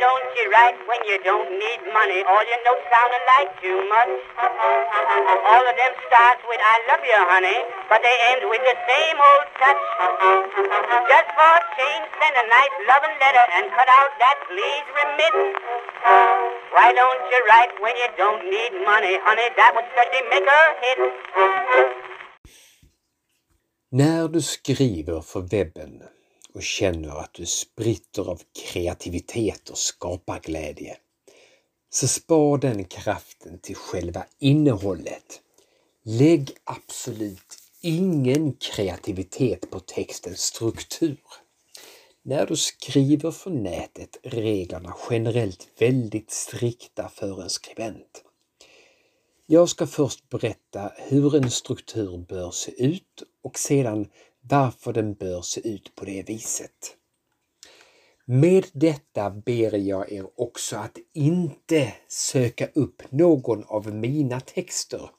don't you write when you don't need money? All your notes sound alike too much. All of them starts with I love you, honey, but they end with the same old touch. Just for a change, send a nice loving letter and cut out that please remit. Why don't you write when you don't need money, honey? That would certainly make a hit. När du skriver för webben och känner att du spritter av kreativitet och skaparglädje, så spar den kraften till själva innehållet. Lägg absolut ingen kreativitet på textens struktur. När du skriver för nätet är reglerna generellt väldigt strikta för en skribent. Jag ska först berätta hur en struktur bör se ut och sedan varför den bör se ut på det viset. Med detta ber jag er också att inte söka upp någon av mina texter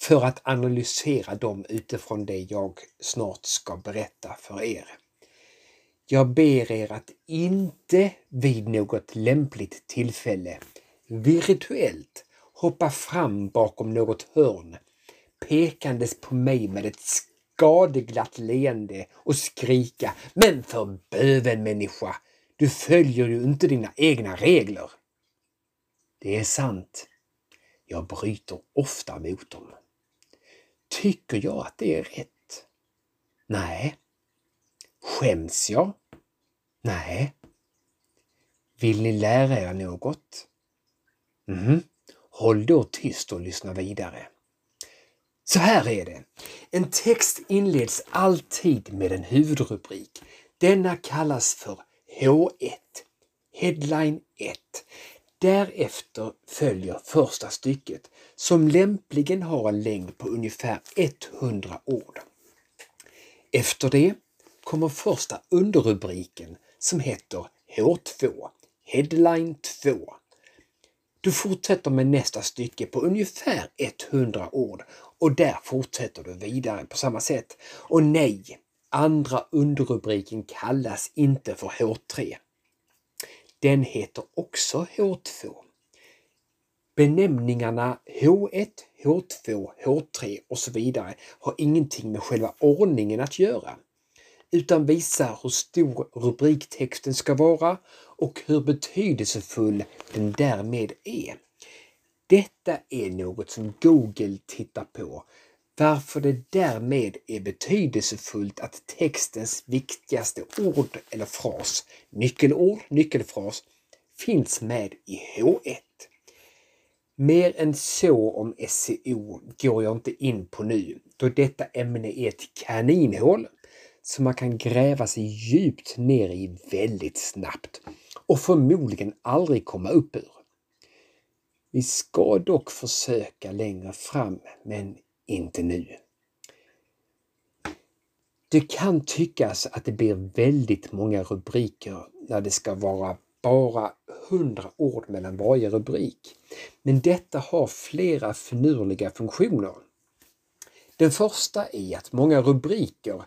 för att analysera dem utifrån det jag snart ska berätta för er. Jag ber er att inte vid något lämpligt tillfälle virtuellt hoppa fram bakom något hörn pekandes på mig med ett skadeglatt leende och skrika Men för böven människa! Du följer ju inte dina egna regler. Det är sant. Jag bryter ofta mot dem. Tycker jag att det är rätt? Nej. Skäms jag? Nej. Vill ni lära er något? Mm. Håll då tyst och lyssna vidare. Så här är det. En text inleds alltid med en huvudrubrik. Denna kallas för H1, Headline 1. Därefter följer första stycket som lämpligen har en längd på ungefär 100 ord. Efter det kommer första underrubriken som heter H2, Headline 2. Du fortsätter med nästa stycke på ungefär 100 ord och där fortsätter du vidare på samma sätt. Och nej, andra underrubriken kallas inte för H3. Den heter också H2. Benämningarna H1, H2, H3 och så vidare har ingenting med själva ordningen att göra utan visar hur stor rubriktexten ska vara och hur betydelsefull den därmed är. Detta är något som Google tittar på, varför det därmed är betydelsefullt att textens viktigaste ord eller fras, nyckelord, nyckelfras, finns med i H1. Mer än så om SEO går jag inte in på nu, då detta ämne är ett kaninhål som man kan gräva sig djupt ner i väldigt snabbt och förmodligen aldrig komma upp ur. Vi ska dock försöka längre fram, men inte nu. Det kan tyckas att det blir väldigt många rubriker när det ska vara bara 100 ord mellan varje rubrik. Men detta har flera finurliga funktioner. Den första är att många rubriker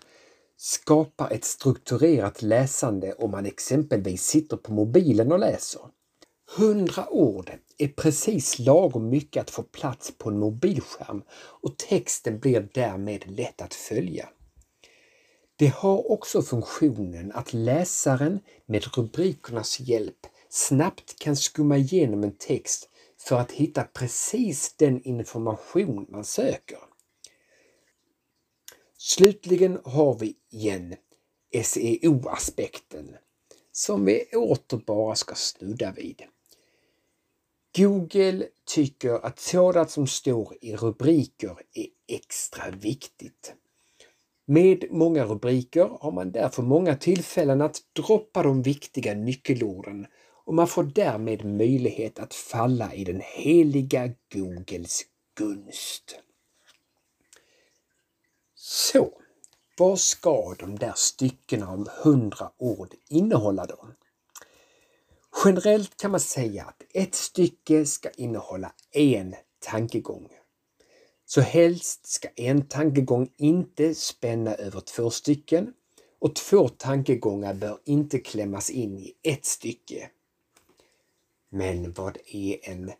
skapar ett strukturerat läsande om man exempelvis sitter på mobilen och läser. 100 ord är precis lagom mycket att få plats på en mobilskärm och texten blir därmed lätt att följa. Det har också funktionen att läsaren med rubrikernas hjälp snabbt kan skumma igenom en text för att hitta precis den information man söker. Slutligen har vi igen SEO-aspekten som vi åter bara ska snudda vid. Google tycker att sådant som står i rubriker är extra viktigt. Med många rubriker har man därför många tillfällen att droppa de viktiga nyckelorden och man får därmed möjlighet att falla i den heliga Googles gunst. Så, vad ska de där styckena om hundra ord innehålla då? Generellt kan man säga att ett stycke ska innehålla en tankegång. Så helst ska en tankegång inte spänna över två stycken och två tankegångar bör inte klämmas in i ett stycke. Men vad är en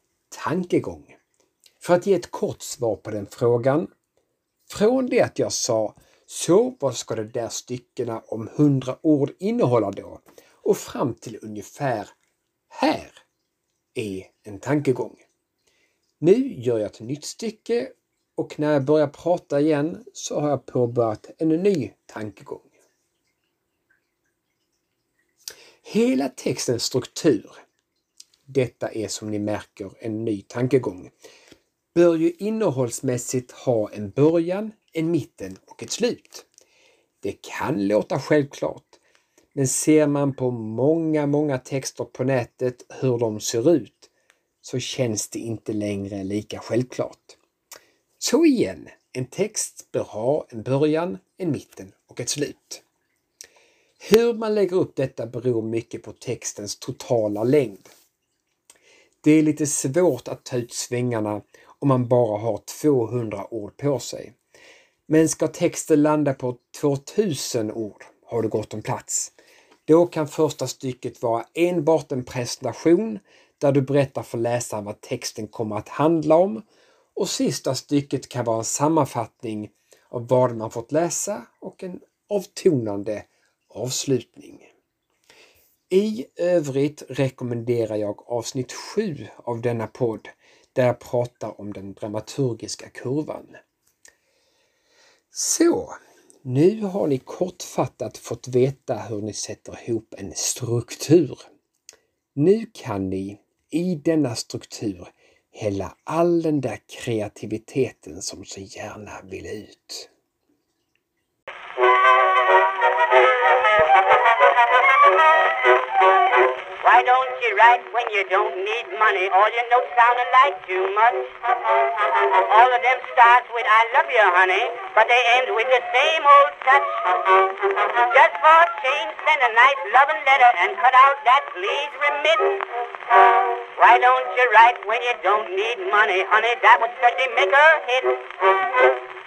tankegång? För att ge ett kort svar på den frågan. Från det att jag sa så vad ska de där styckena om hundra ord innehålla då? Och fram till ungefär här är en tankegång. Nu gör jag ett nytt stycke och när jag börjar prata igen så har jag påbörjat en ny tankegång. Hela textens struktur, detta är som ni märker en ny tankegång, bör ju innehållsmässigt ha en början, en mitten och ett slut. Det kan låta självklart, men ser man på många, många texter på nätet hur de ser ut så känns det inte längre lika självklart. Så igen, en text bör ha en början, en mitten och ett slut. Hur man lägger upp detta beror mycket på textens totala längd. Det är lite svårt att ta ut svängarna om man bara har 200 ord på sig. Men ska texten landa på 2000 ord har du gott om plats. Då kan första stycket vara enbart en presentation där du berättar för läsaren vad texten kommer att handla om och sista stycket kan vara en sammanfattning av vad man fått läsa och en avtonande avslutning. I övrigt rekommenderar jag avsnitt 7 av denna podd där jag pratar om den dramaturgiska kurvan. Så, nu har ni kortfattat fått veta hur ni sätter ihop en struktur. Nu kan ni i denna struktur hälla all den där kreativiteten som så gärna vill ut. Why don't you write when you don't need money? All your notes sounding like too much. All of them starts with I love you, honey, but they end with the same old touch. Just for a change, send a nice loving letter and cut out that please remittance. Why don't you write when you don't need money, honey? That would certainly make a hit.